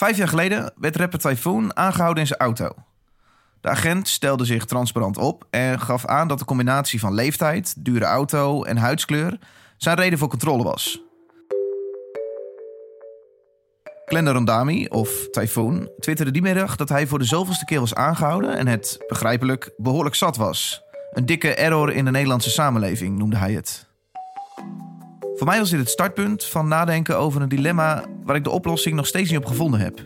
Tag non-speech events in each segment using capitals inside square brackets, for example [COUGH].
Vijf jaar geleden werd rapper Typhoon aangehouden in zijn auto. De agent stelde zich transparant op en gaf aan dat de combinatie van leeftijd, dure auto en huidskleur zijn reden voor controle was. Glenda Rondami, of Typhoon, twitterde die middag dat hij voor de zoveelste keer was aangehouden en het, begrijpelijk, behoorlijk zat was. Een dikke error in de Nederlandse samenleving noemde hij het. Voor mij was dit het startpunt van nadenken over een dilemma waar ik de oplossing nog steeds niet op gevonden heb.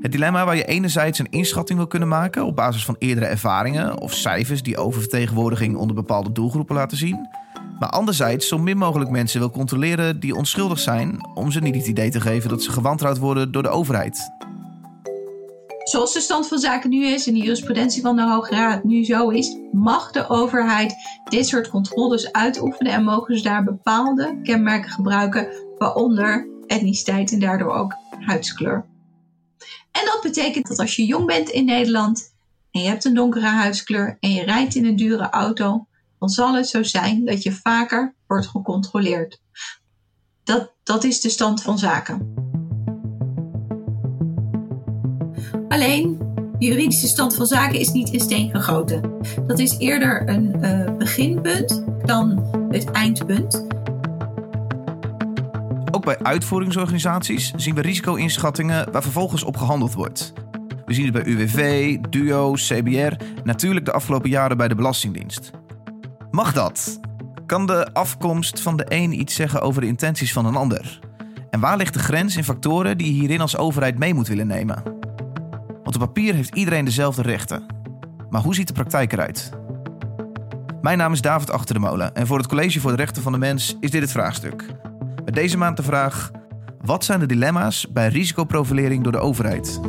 Het dilemma waar je enerzijds een inschatting wil kunnen maken op basis van eerdere ervaringen of cijfers die oververtegenwoordiging onder bepaalde doelgroepen laten zien, maar anderzijds zo min mogelijk mensen wil controleren die onschuldig zijn om ze niet het idee te geven dat ze gewantrouwd worden door de overheid. Zoals de stand van zaken nu is en de jurisprudentie van de Hoge Raad nu zo is, mag de overheid dit soort controles uitoefenen en mogen ze daar bepaalde kenmerken gebruiken, waaronder etniciteit en daardoor ook huidskleur. En dat betekent dat als je jong bent in Nederland en je hebt een donkere huidskleur en je rijdt in een dure auto, dan zal het zo zijn dat je vaker wordt gecontroleerd. Dat, dat is de stand van zaken. Alleen, de juridische stand van zaken is niet in steen gegoten. Dat is eerder een uh, beginpunt dan het eindpunt. Ook bij uitvoeringsorganisaties zien we risico-inschattingen waar vervolgens op gehandeld wordt. We zien het bij UWV, DUO, CBR, natuurlijk de afgelopen jaren bij de Belastingdienst. Mag dat? Kan de afkomst van de een iets zeggen over de intenties van een ander? En waar ligt de grens in factoren die je hierin als overheid mee moet willen nemen? Want op papier heeft iedereen dezelfde rechten. Maar hoe ziet de praktijk eruit? Mijn naam is David Achter en voor het College voor de Rechten van de Mens is dit het vraagstuk. Met deze maand de vraag: wat zijn de dilemma's bij risicoprofilering door de overheid?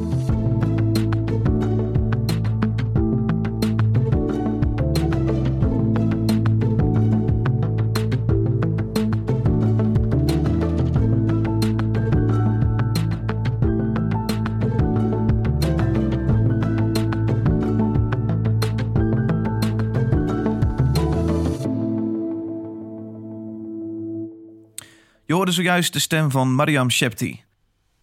Hoorde zojuist de stem van Mariam Shepti.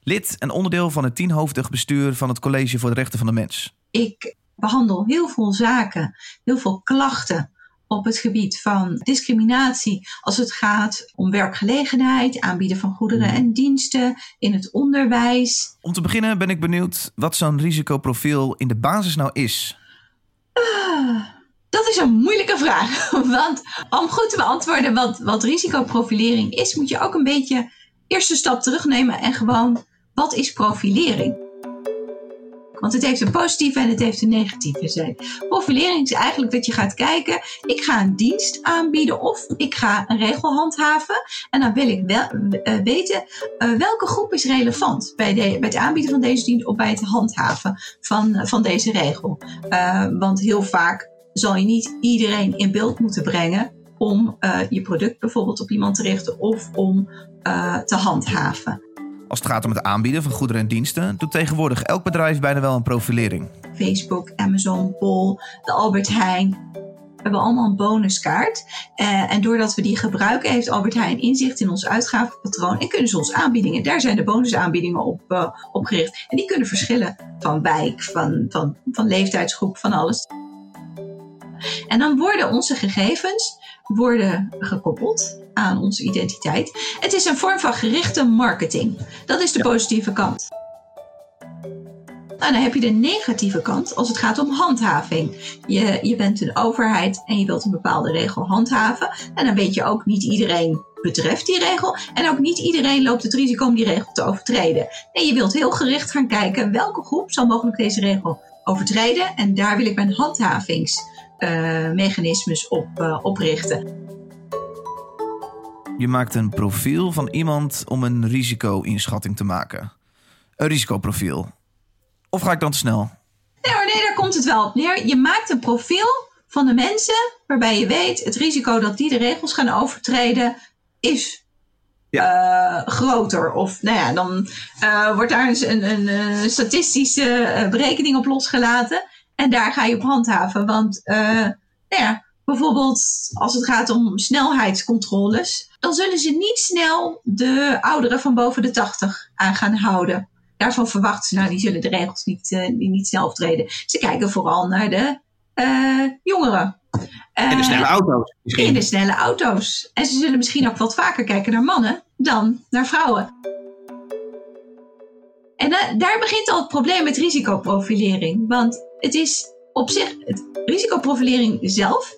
Lid en onderdeel van het tienhoofdig bestuur van het College voor de Rechten van de Mens. Ik behandel heel veel zaken, heel veel klachten op het gebied van discriminatie als het gaat om werkgelegenheid, aanbieden van goederen en diensten in het onderwijs. Om te beginnen ben ik benieuwd wat zo'n risicoprofiel in de basis nou is. Ah, dat is een moeilijke vraag. [LAUGHS] Want om goed te beantwoorden wat, wat risicoprofilering is, moet je ook een beetje eerst een stap terugnemen en gewoon, wat is profilering? Want het heeft een positieve en het heeft een negatieve zijde. Profilering is eigenlijk dat je gaat kijken, ik ga een dienst aanbieden of ik ga een regel handhaven. En dan wil ik wel, uh, weten uh, welke groep is relevant bij, de, bij het aanbieden van deze dienst of bij het handhaven van, van deze regel. Want heel vaak zal je niet iedereen in beeld moeten brengen om uh, je product bijvoorbeeld op iemand te richten of om uh, te handhaven. Als het gaat om het aanbieden van goederen en diensten, doet tegenwoordig elk bedrijf bijna wel een profilering. Facebook, Amazon, Bol, de Albert Heijn. We hebben allemaal een bonuskaart. Uh, en doordat we die gebruiken, heeft Albert Heijn inzicht in ons uitgavenpatroon en kunnen ze ons aanbiedingen. Daar zijn de bonusaanbiedingen op, uh, op gericht. En die kunnen verschillen van wijk, van, van, van leeftijdsgroep, van alles. En dan worden onze gegevens worden gekoppeld aan onze identiteit. Het is een vorm van gerichte marketing. Dat is de ja. positieve kant. Nou, dan heb je de negatieve kant als het gaat om handhaving. Je, je bent een overheid en je wilt een bepaalde regel handhaven. En dan weet je ook niet iedereen betreft die regel. En ook niet iedereen loopt het risico om die regel te overtreden. En je wilt heel gericht gaan kijken welke groep zal mogelijk deze regel overtreden. En daar wil ik mijn handhavings mechanismes op uh, oprichten. Je maakt een profiel van iemand om een risico-inschatting te maken. Een risicoprofiel. Of ga ik dan te snel? Nee hoor, nee, daar komt het wel op neer. Je maakt een profiel van de mensen waarbij je weet het risico dat die de regels gaan overtreden is ja. uh, groter. Of nou ja, dan uh, wordt daar een, een, een statistische berekening op losgelaten. En daar ga je op handhaven. Want uh, nou ja, bijvoorbeeld als het gaat om snelheidscontroles, dan zullen ze niet snel de ouderen van boven de 80 aan gaan houden. Daarvan verwachten ze, nou, die zullen de regels niet, uh, niet snel optreden. Ze kijken vooral naar de uh, jongeren. In de snelle auto's. Misschien. In de snelle auto's. En ze zullen misschien ook wat vaker kijken naar mannen dan naar vrouwen. En daar begint al het probleem met risicoprofilering. Want het is op zich, het risicoprofilering zelf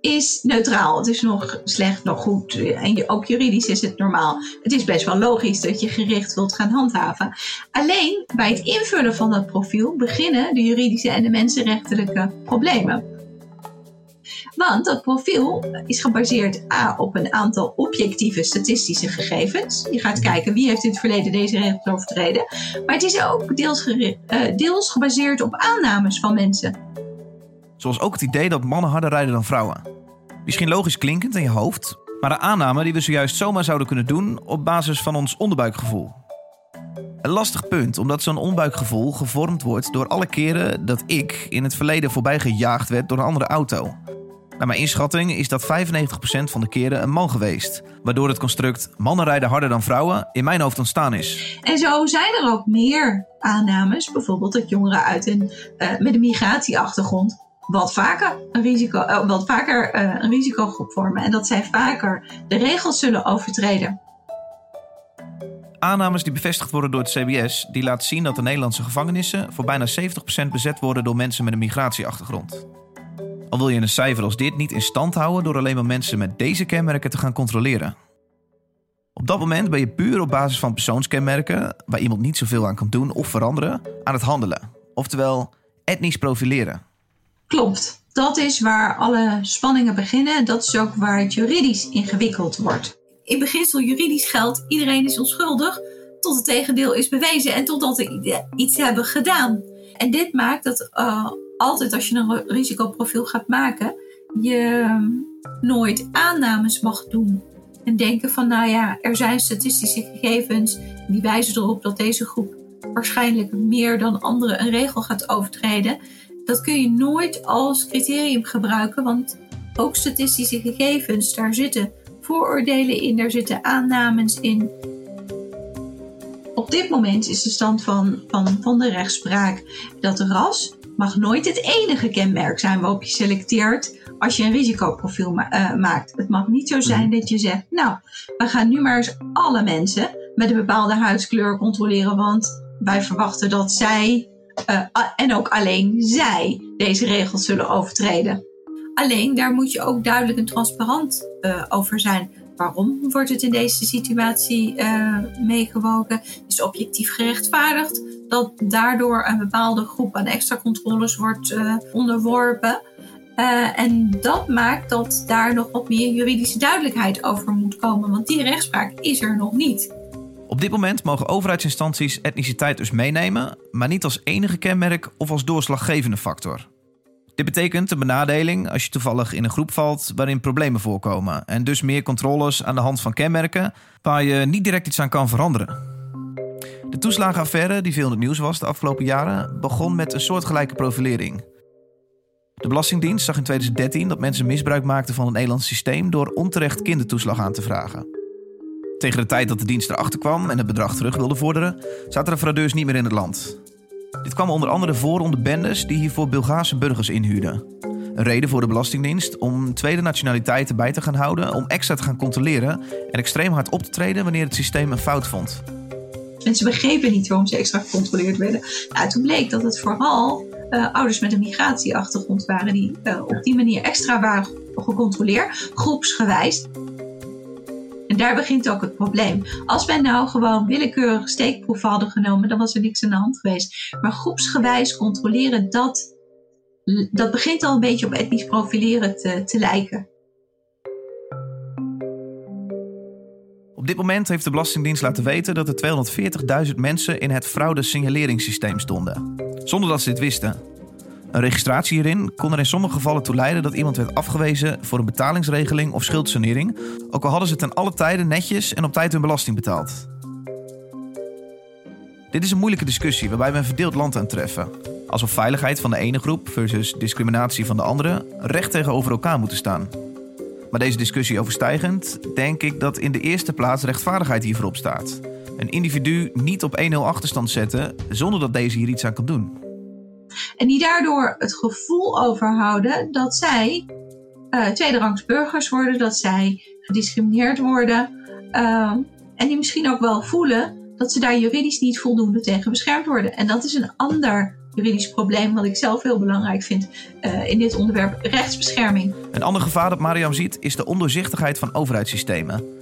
is neutraal. Het is nog slecht, nog goed. En ook juridisch is het normaal. Het is best wel logisch dat je gericht wilt gaan handhaven. Alleen bij het invullen van dat profiel beginnen de juridische en de mensenrechtelijke problemen. Want dat profiel is gebaseerd A, op een aantal objectieve statistische gegevens. Je gaat kijken wie heeft in het verleden deze regels overtreden. Maar het is ook deels, uh, deels gebaseerd op aannames van mensen. Zoals ook het idee dat mannen harder rijden dan vrouwen. Misschien logisch klinkend in je hoofd, maar een aanname die we zojuist zomaar zouden kunnen doen op basis van ons onderbuikgevoel. Een lastig punt, omdat zo'n onderbuikgevoel gevormd wordt door alle keren dat ik in het verleden voorbij gejaagd werd door een andere auto. Naar mijn inschatting is dat 95% van de keren een man geweest. Waardoor het construct mannen rijden harder dan vrouwen in mijn hoofd ontstaan is. En zo zijn er ook meer aannames. Bijvoorbeeld dat jongeren uit een, uh, met een migratieachtergrond wat vaker een, risico, uh, wat vaker, uh, een risicogroep vormen. En dat zij vaker de regels zullen overtreden. Aannames die bevestigd worden door het CBS, die laten zien dat de Nederlandse gevangenissen voor bijna 70% bezet worden door mensen met een migratieachtergrond. Al wil je een cijfer als dit niet in stand houden door alleen maar mensen met deze kenmerken te gaan controleren. Op dat moment ben je puur op basis van persoonskenmerken, waar iemand niet zoveel aan kan doen of veranderen, aan het handelen. Oftewel, etnisch profileren. Klopt. Dat is waar alle spanningen beginnen. Dat is ook waar het juridisch ingewikkeld wordt. In beginsel juridisch geldt, iedereen is onschuldig tot het tegendeel is bewezen en totdat ze iets hebben gedaan. En dit maakt dat uh, altijd als je een risicoprofiel gaat maken, je nooit aannames mag doen. En denken van, nou ja, er zijn statistische gegevens die wijzen erop dat deze groep waarschijnlijk meer dan anderen een regel gaat overtreden. Dat kun je nooit als criterium gebruiken, want ook statistische gegevens, daar zitten vooroordelen in, daar zitten aannames in. Op dit moment is de stand van, van, van de rechtspraak dat ras mag nooit het enige kenmerk zijn waarop je selecteert als je een risicoprofiel uh, maakt. Het mag niet zo zijn dat je zegt, nou, we gaan nu maar eens alle mensen met een bepaalde huidskleur controleren, want wij verwachten dat zij uh, en ook alleen zij deze regels zullen overtreden. Alleen daar moet je ook duidelijk en transparant uh, over zijn. Waarom wordt het in deze situatie uh, meegewogen? Is objectief gerechtvaardigd dat daardoor een bepaalde groep aan extra controles wordt uh, onderworpen? Uh, en dat maakt dat daar nog wat meer juridische duidelijkheid over moet komen, want die rechtspraak is er nog niet. Op dit moment mogen overheidsinstanties etniciteit dus meenemen, maar niet als enige kenmerk of als doorslaggevende factor. Dit betekent een benadeling als je toevallig in een groep valt waarin problemen voorkomen en dus meer controles aan de hand van kenmerken waar je niet direct iets aan kan veranderen. De toeslagenaffaire, die veel in het nieuws was de afgelopen jaren, begon met een soortgelijke profilering. De Belastingdienst zag in 2013 dat mensen misbruik maakten van het Nederlands systeem door onterecht kindertoeslag aan te vragen. Tegen de tijd dat de dienst erachter kwam en het bedrag terug wilde vorderen, zaten de fraudeurs niet meer in het land. Dit kwam onder andere voor onder bendes die hiervoor Bulgaarse burgers inhuurden. Een reden voor de Belastingdienst om tweede nationaliteiten bij te gaan houden, om extra te gaan controleren en extreem hard op te treden wanneer het systeem een fout vond. Mensen begrepen niet waarom ze extra gecontroleerd werden. Nou, toen bleek dat het vooral uh, ouders met een migratieachtergrond waren die uh, op die manier extra waren gecontroleerd, groepsgewijs. En daar begint ook het probleem. Als wij nou gewoon willekeurig steekproef hadden genomen, dan was er niks aan de hand geweest. Maar groepsgewijs controleren, dat, dat begint al een beetje op etnisch profileren te, te lijken. Op dit moment heeft de Belastingdienst laten weten dat er 240.000 mensen in het fraude-signaleringssysteem stonden. Zonder dat ze dit wisten. Een registratie hierin kon er in sommige gevallen toe leiden dat iemand werd afgewezen voor een betalingsregeling of schuldsanering, ook al hadden ze ten alle tijden netjes en op tijd hun belasting betaald. Dit is een moeilijke discussie waarbij we een verdeeld land aantreffen. Alsof veiligheid van de ene groep versus discriminatie van de andere recht tegenover elkaar moeten staan. Maar deze discussie overstijgend, denk ik dat in de eerste plaats rechtvaardigheid hier voorop staat. Een individu niet op 1-0 achterstand zetten zonder dat deze hier iets aan kan doen. En die daardoor het gevoel overhouden dat zij uh, tweederangs burgers worden, dat zij gediscrimineerd worden. Uh, en die misschien ook wel voelen dat ze daar juridisch niet voldoende tegen beschermd worden. En dat is een ander juridisch probleem wat ik zelf heel belangrijk vind uh, in dit onderwerp rechtsbescherming. Een ander gevaar dat Mariam ziet is de ondoorzichtigheid van overheidssystemen.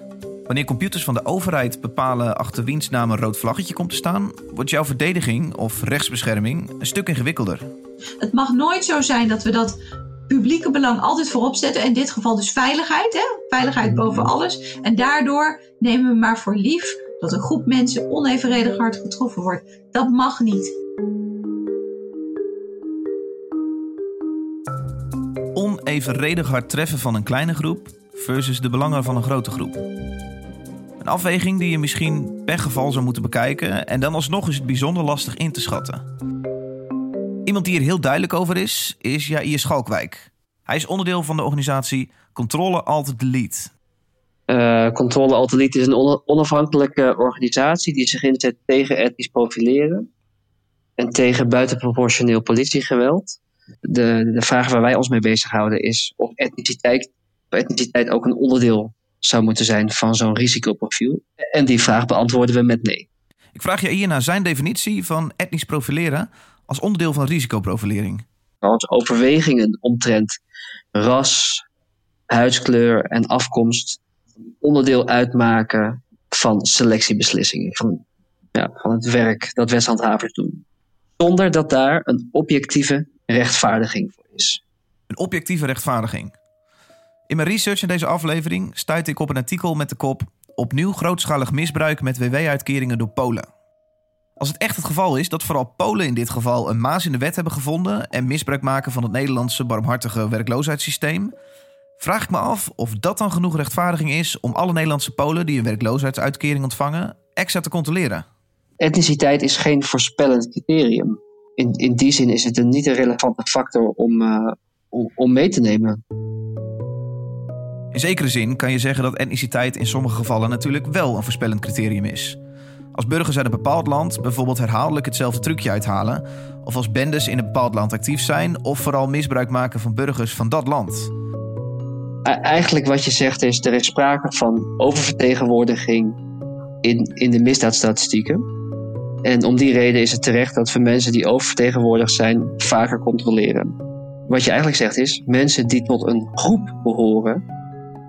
Wanneer computers van de overheid bepalen achter wiens naam een rood vlaggetje komt te staan, wordt jouw verdediging of rechtsbescherming een stuk ingewikkelder. Het mag nooit zo zijn dat we dat publieke belang altijd voorop zetten. In dit geval dus veiligheid. Hè? Veiligheid boven alles. En daardoor nemen we maar voor lief dat een groep mensen onevenredig hard getroffen wordt. Dat mag niet. Onevenredig hard treffen van een kleine groep versus de belangen van een grote groep. Een afweging die je misschien per geval zou moeten bekijken en dan alsnog is het bijzonder lastig in te schatten. Iemand die er heel duidelijk over is, is Jair Schalkwijk. Hij is onderdeel van de organisatie Controle Alt Delete. Uh, Controle Alt Delete is een onafhankelijke organisatie die zich inzet tegen etnisch profileren en tegen buitenproportioneel politiegeweld. De, de vraag waar wij ons mee bezighouden is of etniciteit, of etniciteit ook een onderdeel zou moeten zijn van zo'n risicoprofiel. En die vraag beantwoorden we met nee. Ik vraag je hier naar zijn definitie van etnisch profileren als onderdeel van risicoprofilering. Als overwegingen omtrent ras, huidskleur en afkomst onderdeel uitmaken van selectiebeslissingen, van, ja, van het werk dat wetshandhavers doen. Zonder dat daar een objectieve rechtvaardiging voor is. Een objectieve rechtvaardiging. In mijn research in deze aflevering stuitte ik op een artikel met de kop Opnieuw grootschalig misbruik met WW-uitkeringen door Polen. Als het echt het geval is dat vooral Polen in dit geval een maas in de wet hebben gevonden en misbruik maken van het Nederlandse barmhartige werkloosheidssysteem, vraag ik me af of dat dan genoeg rechtvaardiging is om alle Nederlandse Polen die een werkloosheidsuitkering ontvangen extra te controleren. Etniciteit is geen voorspellend criterium. In, in die zin is het een niet een relevante factor om, om, om mee te nemen. In zekere zin kan je zeggen dat etniciteit in sommige gevallen natuurlijk wel een voorspellend criterium is. Als burgers uit een bepaald land bijvoorbeeld herhaaldelijk hetzelfde trucje uithalen, of als bendes in een bepaald land actief zijn, of vooral misbruik maken van burgers van dat land. Eigenlijk wat je zegt is, er is sprake van oververtegenwoordiging in, in de misdaadstatistieken. En om die reden is het terecht dat we mensen die oververtegenwoordigd zijn vaker controleren. Wat je eigenlijk zegt is, mensen die tot een groep behoren,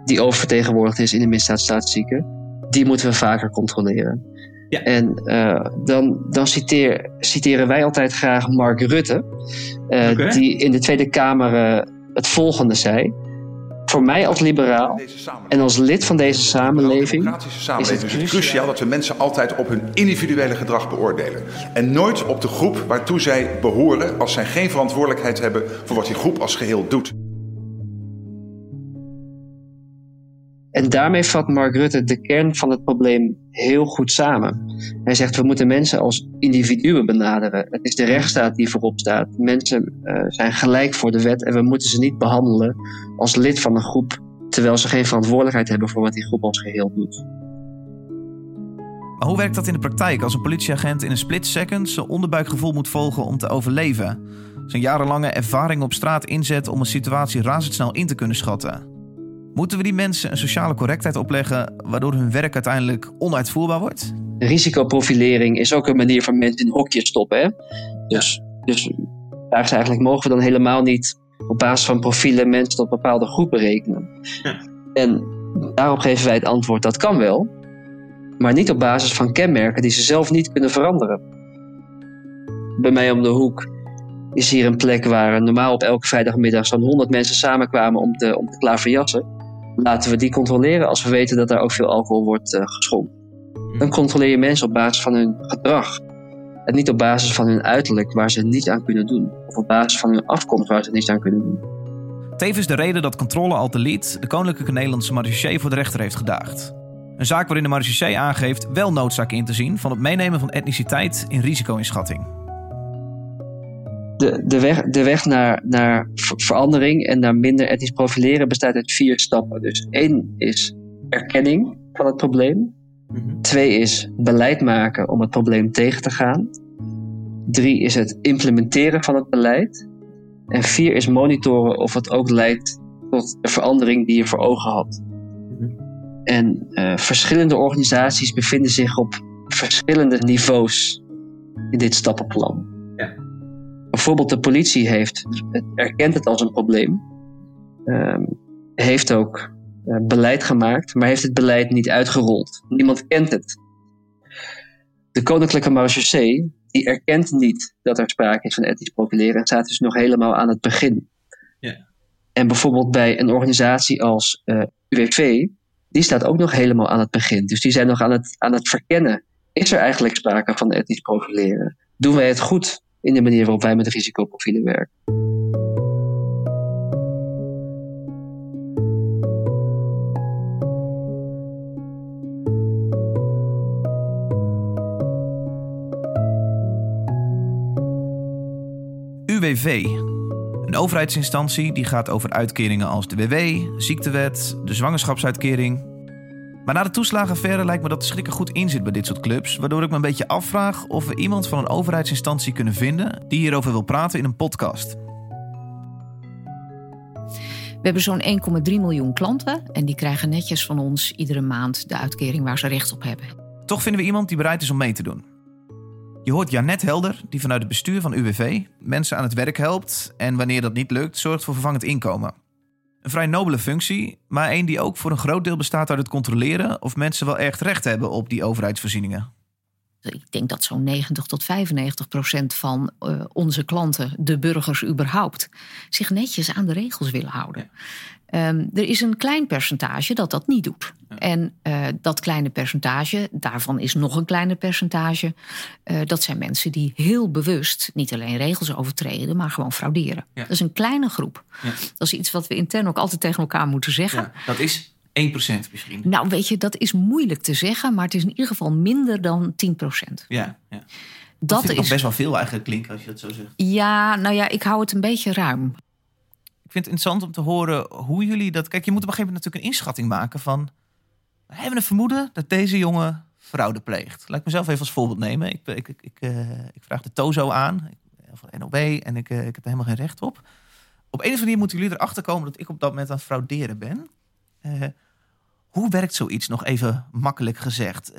die oververtegenwoordigd is in de misdaadstatistieken, die moeten we vaker controleren. Ja. En uh, dan, dan citeer, citeren wij altijd graag Mark Rutte, uh, okay. die in de Tweede Kamer uh, het volgende zei. Voor mij als liberaal en als lid van deze samenleving, samenleving is het cruciaal dat we mensen altijd op hun individuele gedrag beoordelen. En nooit op de groep waartoe zij behoren als zij geen verantwoordelijkheid hebben voor wat die groep als geheel doet. En daarmee vat Mark Rutte de kern van het probleem heel goed samen. Hij zegt we moeten mensen als individuen benaderen. Het is de rechtsstaat die voorop staat. Mensen uh, zijn gelijk voor de wet en we moeten ze niet behandelen als lid van een groep terwijl ze geen verantwoordelijkheid hebben voor wat die groep als geheel doet. Maar hoe werkt dat in de praktijk als een politieagent in een split second zijn onderbuikgevoel moet volgen om te overleven? Zijn jarenlange ervaring op straat inzet om een situatie razendsnel in te kunnen schatten? Moeten we die mensen een sociale correctheid opleggen waardoor hun werk uiteindelijk onuitvoerbaar wordt? Risicoprofilering is ook een manier van mensen in hokjes stoppen. Hè? Dus, dus daar is eigenlijk, mogen we dan helemaal niet op basis van profielen mensen tot bepaalde groepen rekenen. Ja. En daarop geven wij het antwoord dat kan wel, maar niet op basis van kenmerken die ze zelf niet kunnen veranderen. Bij mij om de hoek is hier een plek waar normaal op elke vrijdagmiddag zo'n 100 mensen samenkwamen om te, om te klaverjassen laten we die controleren als we weten dat daar ook veel alcohol wordt uh, geschonken. Mhm. Dan controleer je mensen op basis van hun gedrag. En niet op basis van hun uiterlijk waar ze niets aan kunnen doen. Of op basis van hun afkomst waar ze niets aan kunnen doen. Tevens de reden dat Controle Altelied de Koninklijke Nederlandse Marechaussee voor de rechter heeft gedaagd. Een zaak waarin de Marechaussee aangeeft wel noodzaak in te zien van het meenemen van etniciteit in risico-inschatting de, de, weg, de weg naar, naar verandering en naar minder etnisch profileren bestaat uit vier stappen. Dus één is erkenning van het probleem. Mhm. Twee is beleid maken om het probleem tegen te gaan. Drie is het implementeren van het beleid. En vier is monitoren of het ook leidt tot de verandering die je voor ogen had. Mhm. En uh, verschillende organisaties bevinden zich op verschillende niveaus in dit stappenplan. Bijvoorbeeld de politie heeft, erkent het als een probleem. Um, heeft ook uh, beleid gemaakt, maar heeft het beleid niet uitgerold. Niemand kent het. De Koninklijke Marechaussee die erkent niet dat er sprake is van ethisch profileren en staat dus nog helemaal aan het begin. Ja. En bijvoorbeeld bij een organisatie als uh, eh, UWV, die staat ook nog helemaal aan het begin. Dus die zijn nog aan het, aan het verkennen. Is er eigenlijk sprake van ethisch profileren? Doen wij het goed in de manier waarop wij met risicoprofielen werken? UWV. Een overheidsinstantie die gaat over uitkeringen als de WW, ziektewet, de zwangerschapsuitkering. Maar na de toeslagenaffaire lijkt me dat de schrikken goed in zit bij dit soort clubs, waardoor ik me een beetje afvraag of we iemand van een overheidsinstantie kunnen vinden die hierover wil praten in een podcast. We hebben zo'n 1,3 miljoen klanten en die krijgen netjes van ons iedere maand de uitkering waar ze recht op hebben. Toch vinden we iemand die bereid is om mee te doen. Je hoort Janet Helder, die vanuit het bestuur van UWV mensen aan het werk helpt en wanneer dat niet lukt, zorgt voor vervangend inkomen. Een vrij nobele functie, maar een die ook voor een groot deel bestaat uit het controleren of mensen wel echt recht hebben op die overheidsvoorzieningen. Ik denk dat zo'n 90 tot 95 procent van uh, onze klanten, de burgers überhaupt, zich netjes aan de regels willen houden. Um, er is een klein percentage dat dat niet doet. En uh, dat kleine percentage, daarvan is nog een kleiner percentage. Uh, dat zijn mensen die heel bewust niet alleen regels overtreden, maar gewoon frauderen. Ja. Dat is een kleine groep. Ja. Dat is iets wat we intern ook altijd tegen elkaar moeten zeggen. dat is 1% misschien. Nou, weet je, dat is moeilijk te zeggen, maar het is in ieder geval minder dan 10%. Ja, ja. Dat, dat is best wel veel eigenlijk klinken als je dat zo zegt. Ja, nou ja, ik hou het een beetje ruim vind het interessant om te horen hoe jullie dat. Kijk, je moet op een gegeven moment natuurlijk een inschatting maken van. We hebben een vermoeden dat deze jongen fraude pleegt. Laat ik mezelf even als voorbeeld nemen. Ik, ik, ik, ik, ik vraag de Tozo aan van NOB en ik, uh, ik heb er helemaal geen recht op. Op een of andere manier moeten jullie erachter komen dat ik op dat moment aan het frauderen ben. Uh, hoe werkt zoiets nog even makkelijk gezegd?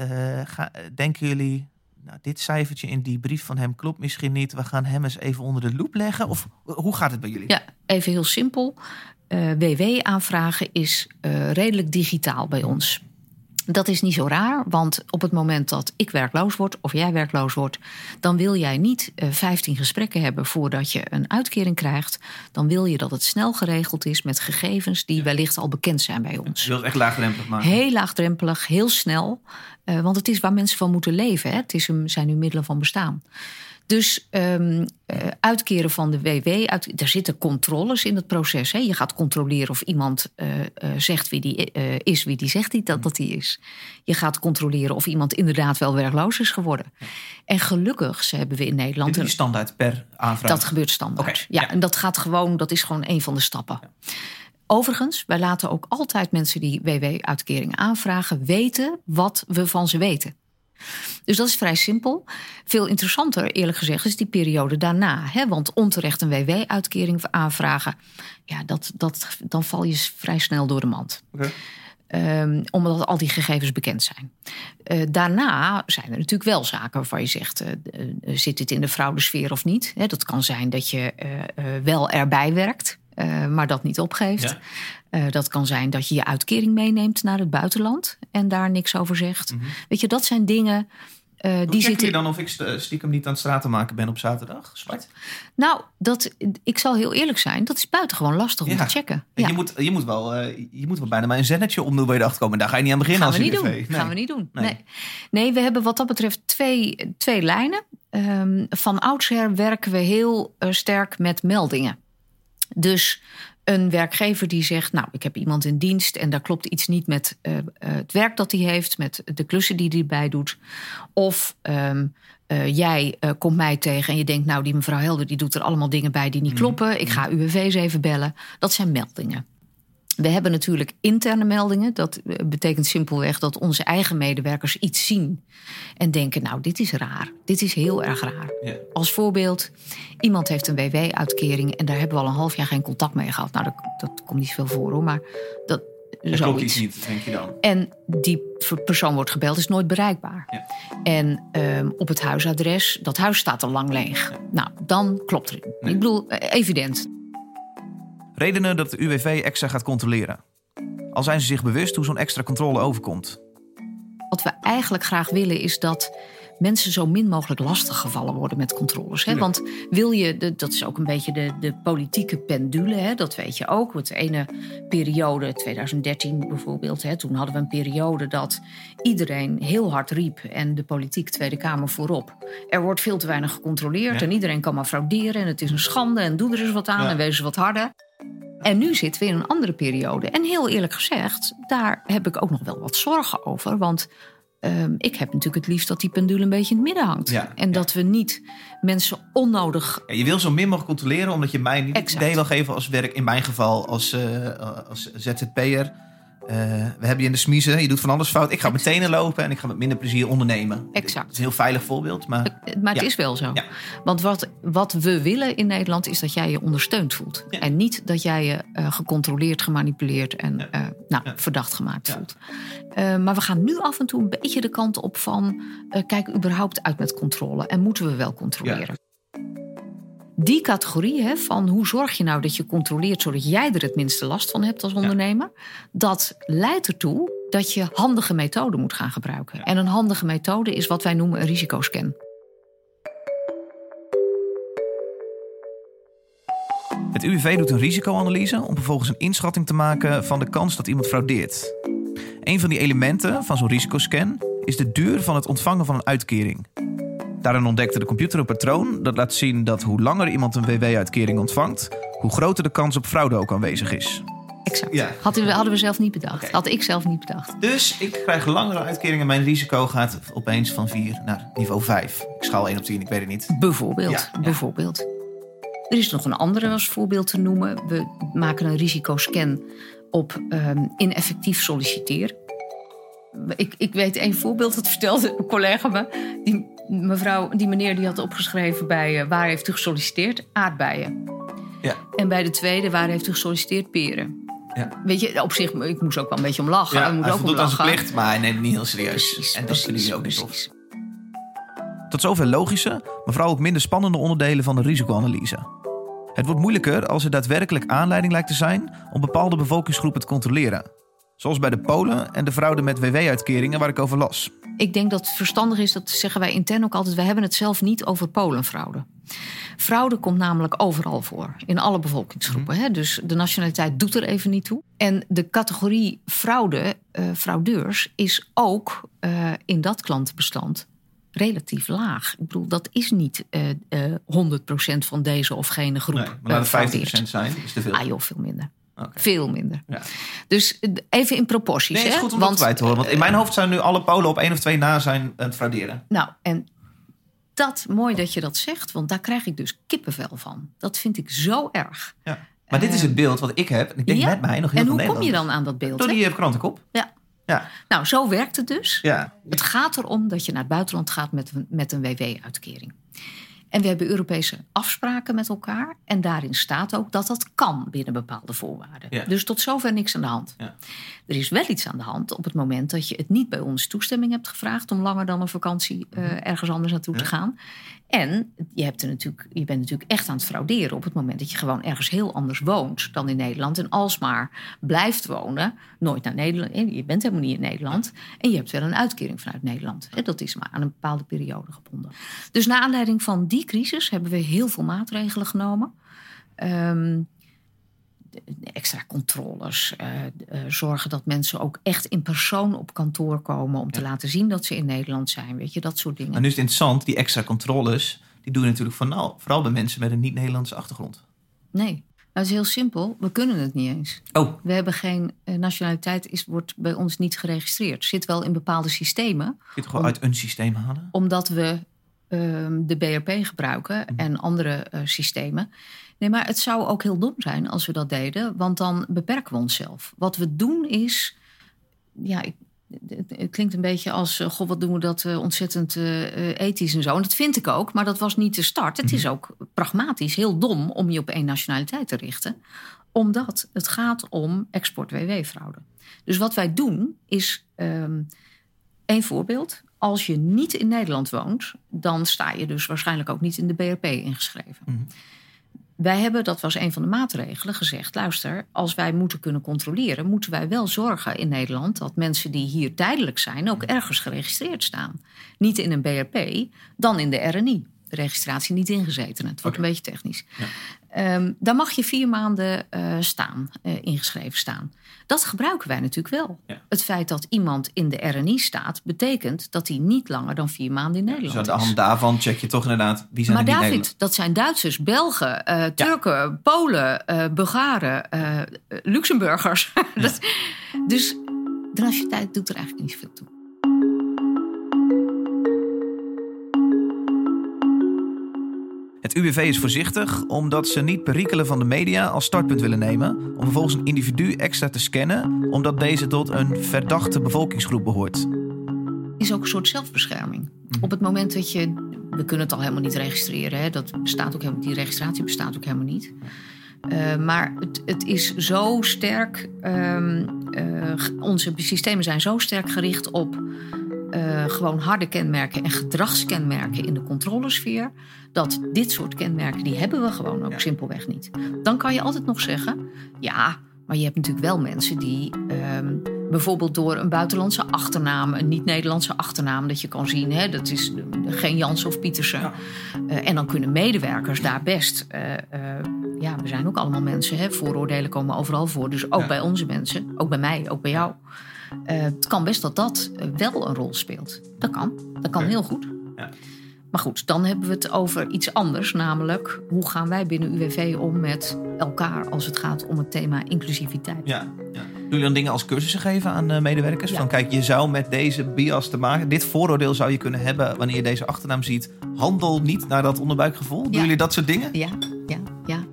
Ga, denken jullie nou, dit cijfertje in die brief van hem klopt misschien niet. We gaan hem eens even onder de loep leggen. Of hoe gaat het bij jullie? Ja, even heel simpel. WW eh, aanvragen is uh, redelijk digitaal bij ons. Dat is niet zo raar, want op het moment dat ik werkloos word of jij werkloos wordt, dan wil jij niet uh, eh, 15 gesprekken hebben voordat je een uitkering krijgt. Dan wil je dat het snel geregeld is met gegevens die wellicht al bekend zijn bij ons. Je wilt echt laagdrempelig maken. Heel laagdrempelig, heel snel. Uh, want het is waar mensen van moeten leven. Hè? Het is, zijn nu middelen van bestaan. Dus um, uh, uitkeren van de WW, uit, er zitten controles in het proces. Hè. Je gaat controleren of iemand uh, uh, zegt wie die is, wie die zegt niet dat dat die is. Je gaat controleren of iemand inderdaad wel werkloos is geworden. En gelukkig hebben we in Nederland. Dit is standaard per aanvraag. Dat gebeurt standaard. Okay, ja, ja, en dat gaat gewoon, dat is gewoon een van de stappen. Ja. Overigens, wij laten ook altijd mensen die WW-uitkering aanvragen weten wat we van ze weten. Dus dat is vrij simpel. Veel interessanter, eerlijk gezegd, is die periode daarna. Hè? Want onterecht een WW-uitkering aanvragen, ja, dat, dat, dan val je vrij snel door de mand. Okay. Um, omdat al die gegevens bekend zijn. Uh, daarna zijn er natuurlijk wel zaken waarvan je zegt: uh, uh, zit dit in de fraudesfeer of niet? Dat kan zijn dat je wel erbij werkt, maar dat niet opgeeft. Ja. dat kan zijn dat je je uitkering meeneemt naar het buitenland en daar niks over zegt. Mm -hmm. Weet je, dat zijn dingen uh, Hoe die zitten... je dan of ik stiekem niet aan het straat te maken ben op zaterdag? Zwart? Nou, dat, ik zal heel eerlijk zijn, dat is buitengewoon lastig om te checken. Ja. Je, moet, je, moet wel, uh, je moet wel bijna maar een zennetje omdoen bij je erachter komen. Daar ga je niet aan beginnen Gaan als we niet doen. Nee. Gaan we niet doen. Nee. nee. Nee. we hebben wat dat betreft twee, twee lijnen. Um, van oudsher werken we heel uh, sterk met meldingen. Dus een werkgever die zegt: Nou, ik heb iemand in dienst en daar klopt iets niet met uh, het werk dat hij heeft, met de klussen die hij bij doet. Of um, uh, jij uh, komt mij tegen en je denkt: Nou, die mevrouw Helder die doet er allemaal dingen bij die niet mm. kloppen. Ik ga UWV's even bellen. Dat zijn meldingen. We hebben natuurlijk interne meldingen. Dat eh, betekent simpelweg dat onze eigen medewerkers iets zien en denken: Nou, dit is raar. Dit is heel erg raar. Ja. Als voorbeeld: iemand heeft een WW-uitkering en daar hebben we al een half jaar geen contact mee gehad. Nou, dat, dat komt niet veel voor hoor, maar dat. Dat klopt iets niet, denk je dan. En die persoon wordt gebeld, is nooit bereikbaar. Ja. En ehm, op het huisadres, dat huis staat al lang leeg. Nou, dan klopt er. Nee. Ik bedoel, eh, evident. Redenen dat de UWV extra gaat controleren. Al zijn ze zich bewust hoe zo'n extra controle overkomt. Wat we eigenlijk graag willen is dat mensen zo min mogelijk lastiggevallen worden met controles. Hè? Want wil je, de, dat is ook een beetje de, de politieke pendule, hè? dat weet je ook. Het ene periode, 2013 bijvoorbeeld, hè? toen hadden we een periode dat iedereen heel hard riep en de politiek Tweede Kamer voorop. Er wordt veel te weinig gecontroleerd Ja. en iedereen kan maar frauderen en het is een schande en doe er eens wat aan Ja. en wees eens wat harder. En nu zitten we in een andere periode. En heel eerlijk gezegd, daar heb ik ook nog wel wat zorgen over. Want ehm, ik heb natuurlijk het liefst dat die pendule een beetje in het midden hangt. Ja, en ja. dat we niet mensen onnodig. Ja, je wil zo min mogelijk controleren, omdat je mij niet het Exact. idee wil geven als werk, in mijn geval als, eh, als ZZP'er. Eh, we hebben je in de smiezen, je doet van alles fout. Ik ga Exact. meteen lopen en ik ga met minder plezier ondernemen. Exact. Het is een heel veilig voorbeeld, maar Maar het Ja. is wel zo. Ja. Want wat, wat we willen in Nederland is dat jij je ondersteund voelt. Ja. En niet dat jij je eh, gecontroleerd, gemanipuleerd en eh, nou, verdacht gemaakt voelt. Maar we gaan nu af en toe een beetje de kant op van... kijk überhaupt uit met controle en moeten we wel controleren. Die categorie hè, van hoe zorg je nou dat je controleert... zodat jij er het minste last van hebt als ondernemer... dat leidt ertoe dat je handige methoden moet gaan gebruiken. En een handige methode is wat wij noemen een risicoscan. het UWV doet een risicoanalyse om vervolgens een inschatting te maken van de kans dat iemand fraudeert. Een van die elementen van zo'n risicoscan is de duur van het ontvangen van een uitkering. Daarin ontdekte de computer een patroon dat laat zien dat hoe langer iemand een WW-uitkering ontvangt, hoe groter de kans op fraude ook aanwezig is. Exact. Ja. Hadden, we, hadden we zelf niet bedacht. Had ik zelf niet bedacht. Dus ik krijg langere uitkeringen en mijn risico gaat opeens van 4 naar niveau 5. Ik schaal 1 op 10, ik weet het niet. Bijvoorbeeld. Ja, ja. bijvoorbeeld. Er is nog een andere als voorbeeld te noemen. We maken een risicoscan op ehm, ineffectief solliciteren. Ik, ik weet één voorbeeld, dat vertelde een collega me. Die mevrouw, die meneer die had opgeschreven bij eh, waar heeft u gesolliciteerd? Aardbeien. Ja. En bij de tweede, waar heeft u gesolliciteerd? Peren. Ja. Weet je, op zich, ik moest ook wel een beetje om lachen. Ja, Ik moet hij ook voldoet lachen. plicht, maar hij neemt het niet heel serieus. Precies, en dat precies, jullie ook niet tof. Tot zover logische, maar vooral ook minder spannende onderdelen van de risicoanalyse. Het wordt moeilijker als er daadwerkelijk aanleiding lijkt te zijn om bepaalde bevolkingsgroepen te controleren. Zoals bij de Polen en de fraude met WW-uitkeringen waar ik over las. Ik denk dat het verstandig is, dat zeggen wij intern ook altijd... wij hebben het zelf niet over Polenfraude. Fraude komt namelijk overal voor, in alle bevolkingsgroepen. Hè? Dus de nationaliteit doet er even niet toe. En de categorie fraude, eh, fraudeurs, is ook eh, in dat klantenbestand relatief laag. Ik bedoel, dat is niet eh eh 100% van deze of gene groep Nee, maar laat het 50% zijn, is te veel. Ah joh, veel minder. Veel minder. Ja. Dus eh, even in proporties. Nee, is goed om Want, dat bij te horen. Want in mijn hoofd zijn nu alle Polen op één of twee na zijn aan het frauderen. Nou, en dat, mooi dat je dat zegt, want daar krijg ik dus kippenvel van. Dat vind ik zo erg. Ja. Maar dit is het beeld wat ik heb. En ik denk Ja? met mij nog heel En hoe kom je dan aan dat beeld? Door die eh, krantenkop. Ja. Ja. Nou, zo werkt het dus. Ja. Het gaat erom dat je naar het buitenland gaat met, met een WW-uitkering. En we hebben Europese afspraken met elkaar. En daarin staat ook dat dat kan binnen bepaalde voorwaarden. Ja. Dus tot zover niks aan de hand. Ja. Er is wel iets aan de hand op het moment dat je het niet bij ons toestemming hebt gevraagd om langer dan een vakantie eh, ergens anders naartoe te Mhm. Gaan. En je, hebt er natuurlijk, je bent natuurlijk echt aan het frauderen op het moment dat je gewoon ergens heel anders woont dan in Nederland. En alsmaar blijft wonen, nooit naar Nederland. eh, Je bent helemaal niet in Nederland. En je hebt wel een uitkering vanuit Nederland. Dat is maar aan een bepaalde periode gebonden. Dus na aanleiding van die crisis hebben we heel veel maatregelen genomen. Ehm, extra controles. eh, eh, zorgen dat mensen ook echt in persoon op kantoor komen om te laten zien dat ze in Nederland zijn. Weet je, dat soort dingen. Maar nu is het interessant, die extra controles, die doen natuurlijk vooral, vooral bij mensen met een niet-Nederlandse achtergrond. Nee, dat is heel simpel. We kunnen het niet eens. Oh, We hebben geen eh, nationaliteit, is, wordt bij ons niet geregistreerd. Zit wel in bepaalde systemen, kun je het gewoon uit een systeem halen? omdat we de BRP gebruiken en andere eh, systemen. Nee, maar het zou ook heel dom zijn als we dat deden, want dan beperken we onszelf. Wat we doen is, ja, ik, het, klinkt een beetje als, uh, god, wat doen we dat uh, ontzettend ethisch en zo. En dat vind ik ook, maar dat was niet de start. Het is ook pragmatisch heel dom om je op één nationaliteit te richten, omdat het gaat om export-WW-fraude. Dus wat wij doen is, um, één voorbeeld. Als je niet in Nederland woont, dan sta je dus waarschijnlijk ook niet in de BRP ingeschreven. Mm. Wij hebben, dat was een van de maatregelen, gezegd: luister, als wij moeten kunnen controleren, moeten wij wel zorgen in Nederland dat mensen die hier tijdelijk zijn ook ergens geregistreerd staan. Niet in een BRP, dan in de RNI. De registratie niet ingezeten. Het wordt een beetje technisch. Ja. Um, daar mag je vier maanden uh, staan, uh, ingeschreven staan. Dat gebruiken wij natuurlijk wel. Ja. Het feit dat iemand in de RNI staat, betekent dat hij niet langer dan vier maanden in Nederland dus is. aan de hand daarvan check je toch inderdaad wie zijn maar David, Nederland. dat zijn Duitsers, Belgen, uh, Turken, Polen, Bulgaren, Luxemburgers. [LAUGHS] dat, dus de nationaliteit doet er eigenlijk niet veel toe. Het UWV is voorzichtig omdat ze niet perikelen van de media als startpunt willen nemen om vervolgens een individu extra te scannen omdat deze tot een verdachte bevolkingsgroep behoort. Is ook een soort zelfbescherming. Op het moment dat je, we kunnen het al helemaal niet registreren, hè, dat bestaat ook helemaal, die registratie bestaat ook helemaal niet. Uh, maar het, het, is zo sterk, um, uh, onze systemen zijn zo sterk gericht op uh, gewoon harde kenmerken en gedragskenmerken in de controlesfeer. Dat dit soort kenmerken, die hebben we gewoon ook ja. simpelweg niet. Dan kan je altijd nog zeggen, ja, maar je hebt natuurlijk wel mensen die um, bijvoorbeeld door een buitenlandse achternaam, een niet-Nederlandse achternaam, dat je kan zien, hè, dat is geen Jans of Pietersen. Ja. Uh, en dan kunnen medewerkers daar best, uh, uh, ja, we zijn ook allemaal mensen, hè, vooroordelen komen overal voor. Dus ook ja. bij onze mensen, ook bij mij, ook bij jou. Uh, het kan best dat dat wel een rol speelt. Dat kan. Dat kan heel goed. Ja. Maar goed, dan hebben we het over iets anders. Namelijk, hoe gaan wij binnen UWV om met elkaar als het gaat om het thema inclusiviteit? Ja, ja. Doen jullie dan dingen als cursussen geven aan uh, medewerkers? Ja. Van kijk, je zou met deze bias te maken... Dit vooroordeel zou je kunnen hebben wanneer je deze achternaam ziet. Handel niet naar dat onderbuikgevoel. Doen jullie dat soort dingen? Ja, ja, ja.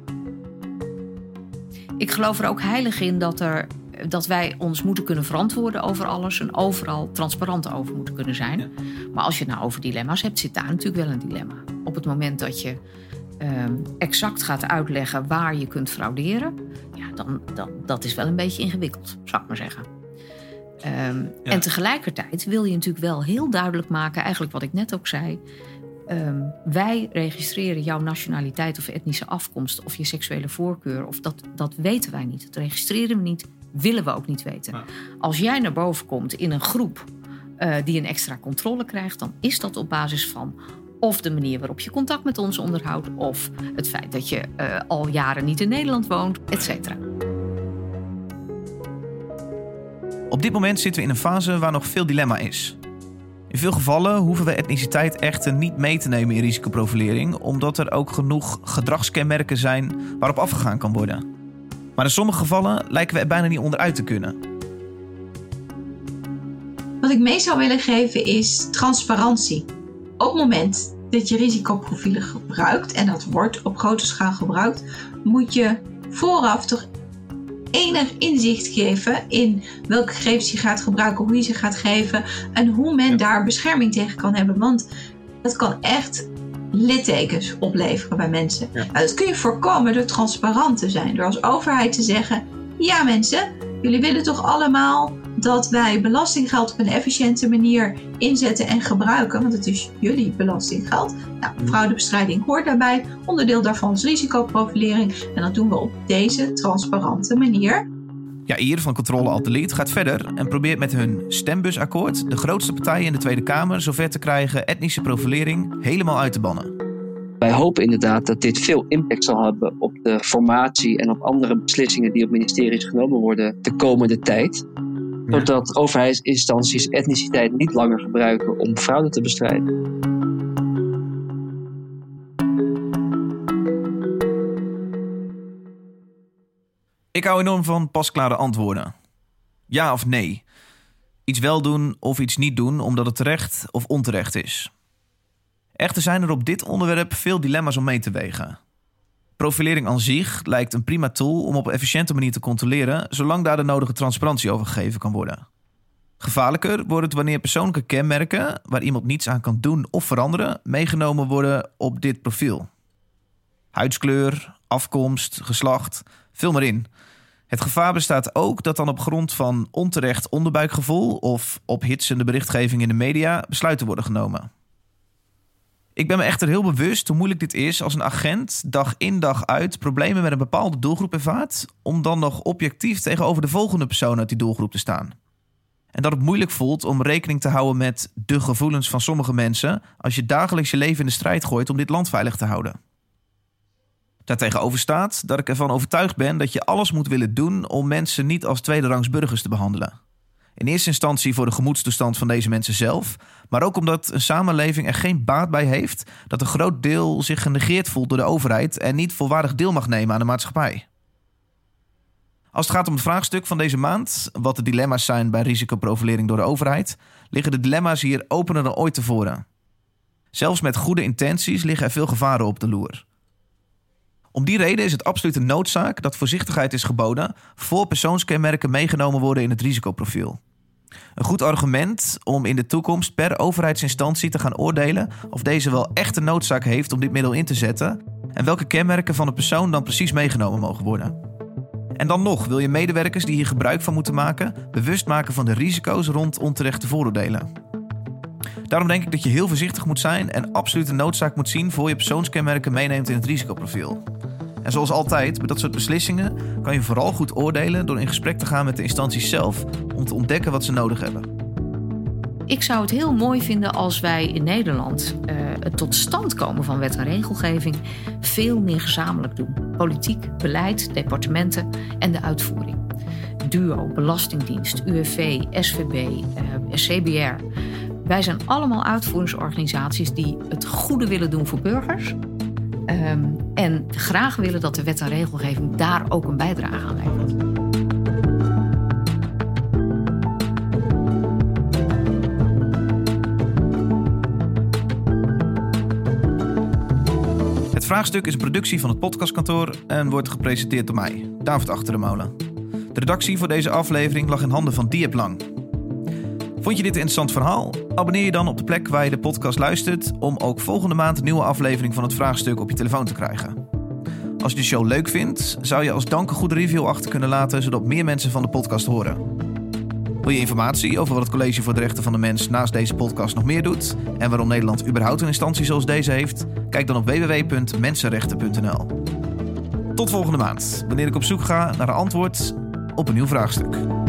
Ik geloof er ook heilig in dat er dat wij ons moeten kunnen verantwoorden over alles en overal transparant over moeten kunnen zijn. Ja. Maar als je het nou over dilemma's hebt, zit daar natuurlijk wel een dilemma. Op het moment dat je um, exact gaat uitleggen waar je kunt frauderen, ja, dan, dan dat is wel een beetje ingewikkeld, zou ik maar zeggen. Um, ja. En tegelijkertijd wil je natuurlijk wel heel duidelijk maken, eigenlijk wat ik net ook zei. Um, wij registreren jouw nationaliteit of etnische afkomst of je seksuele voorkeur. Of dat, dat weten wij niet. Dat registreren we niet willen we ook niet weten. Ja. Als jij naar boven komt in een groep uh, die een extra controle krijgt, dan is dat op basis van of de manier waarop je contact met ons onderhoudt, of het feit dat je uh, al jaren niet in Nederland woont, et cetera. Op dit moment zitten we in een fase waar nog veel dilemma is. In veel gevallen hoeven we etniciteit echter niet mee te nemen in risicoprofilering, omdat er ook genoeg gedragskenmerken zijn waarop afgegaan kan worden. Maar in sommige gevallen lijken we er bijna niet onderuit te kunnen. Wat ik mee zou willen geven is transparantie. Op het moment dat je risicoprofielen gebruikt, en dat wordt op grote schaal gebruikt, moet je vooraf toch enig inzicht geven in welke gegevens je gaat gebruiken, hoe je ze gaat geven en hoe men daar bescherming tegen kan hebben. Want dat kan echt littekens opleveren bij mensen. Ja. Nou, dat kun je voorkomen door transparant te zijn. Door als overheid te zeggen: ja, mensen, jullie willen toch allemaal dat wij belastinggeld op een efficiënte manier inzetten en gebruiken, want het is jullie belastinggeld. Nou, fraudebestrijding hoort daarbij. Onderdeel daarvan is risicoprofilering. En dat doen we op deze transparante manier. Jair van Controle Alt Delete gaat verder en probeert met hun stembusakkoord de grootste partijen in de Tweede Kamer zover te krijgen etnische profilering helemaal uit te bannen. Wij hopen inderdaad dat dit veel impact zal hebben op de formatie en op andere beslissingen die op ministeries genomen worden de komende tijd. Ja. Zodat overheidsinstanties etniciteit niet langer gebruiken om fraude te bestrijden. Ik hou enorm van pasklare antwoorden. Ja of nee. Iets wel doen of iets niet doen omdat het terecht of onterecht is. Echter zijn er op dit onderwerp veel dilemma's om mee te wegen. Profilering aan zich lijkt een prima tool om op efficiënte manier te controleren, zolang daar de nodige transparantie over gegeven kan worden. Gevaarlijker wordt het wanneer persoonlijke kenmerken, waar iemand niets aan kan doen of veranderen, meegenomen worden op dit profiel. Huidskleur, afkomst, geslacht, vul maar in. Het gevaar bestaat ook dat dan op grond van onterecht onderbuikgevoel of ophitsende berichtgeving in de media besluiten worden genomen. Ik ben me echter heel bewust hoe moeilijk dit is als een agent dag in dag uit problemen met een bepaalde doelgroep ervaart, om dan nog objectief tegenover de volgende persoon uit die doelgroep te staan. En dat het moeilijk voelt om rekening te houden met de gevoelens van sommige mensen als je dagelijks je leven in de strijd gooit om dit land veilig te houden. Daartegenover staat dat ik ervan overtuigd ben dat je alles moet willen doen om mensen niet als tweederangs burgers te behandelen. In eerste instantie voor de gemoedstoestand van deze mensen zelf, maar ook omdat een samenleving er geen baat bij heeft dat een groot deel zich genegeerd voelt door de overheid en niet volwaardig deel mag nemen aan de maatschappij. Als het gaat om het vraagstuk van deze maand, wat de dilemma's zijn bij risicoprofilering door de overheid, liggen de dilemma's hier opener dan ooit tevoren. Zelfs met goede intenties liggen er veel gevaren op de loer. Om die reden is het absoluut een noodzaak dat voorzichtigheid is geboden voor persoonskenmerken meegenomen worden in het risicoprofiel. Een goed argument om in de toekomst per overheidsinstantie te gaan oordelen of deze wel echt noodzaak heeft om dit middel in te zetten en welke kenmerken van de persoon dan precies meegenomen mogen worden. En dan nog wil je medewerkers die hier gebruik van moeten maken bewust maken van de risico's rond onterechte vooroordelen. Daarom denk ik dat je heel voorzichtig moet zijn en absoluut een noodzaak moet zien voor je persoonskenmerken meeneemt in het risicoprofiel. En zoals altijd, bij dat soort beslissingen kan je vooral goed oordelen door in gesprek te gaan met de instanties zelf om te ontdekken wat ze nodig hebben. Ik zou het heel mooi vinden als wij in Nederland uh, het tot stand komen van wet en regelgeving veel meer gezamenlijk doen. Politiek, beleid, departementen en de uitvoering. DUO, Belastingdienst, UWV, SVB, uh, CBR. Wij zijn allemaal uitvoeringsorganisaties die het goede willen doen voor burgers. Um, en graag willen dat de wet en regelgeving daar ook een bijdrage aan levert. Het vraagstuk is een productie van het podcastkantoor en wordt gepresenteerd door mij, David Achter de Molen. De redactie voor deze aflevering lag in handen van Diep Lang. Vond je dit een interessant verhaal? Abonneer je dan op de plek waar je de podcast luistert om ook volgende maand een nieuwe aflevering van het vraagstuk op je telefoon te krijgen. Als je de show leuk vindt, zou je als dank een goede review achter kunnen laten zodat meer mensen van de podcast horen. Wil je informatie over wat het College voor de Rechten van de Mens naast deze podcast nog meer doet en waarom Nederland überhaupt een instantie zoals deze heeft? Kijk dan op www.mensenrechten.nl. Tot volgende maand, wanneer ik op zoek ga naar een antwoord op een nieuw vraagstuk.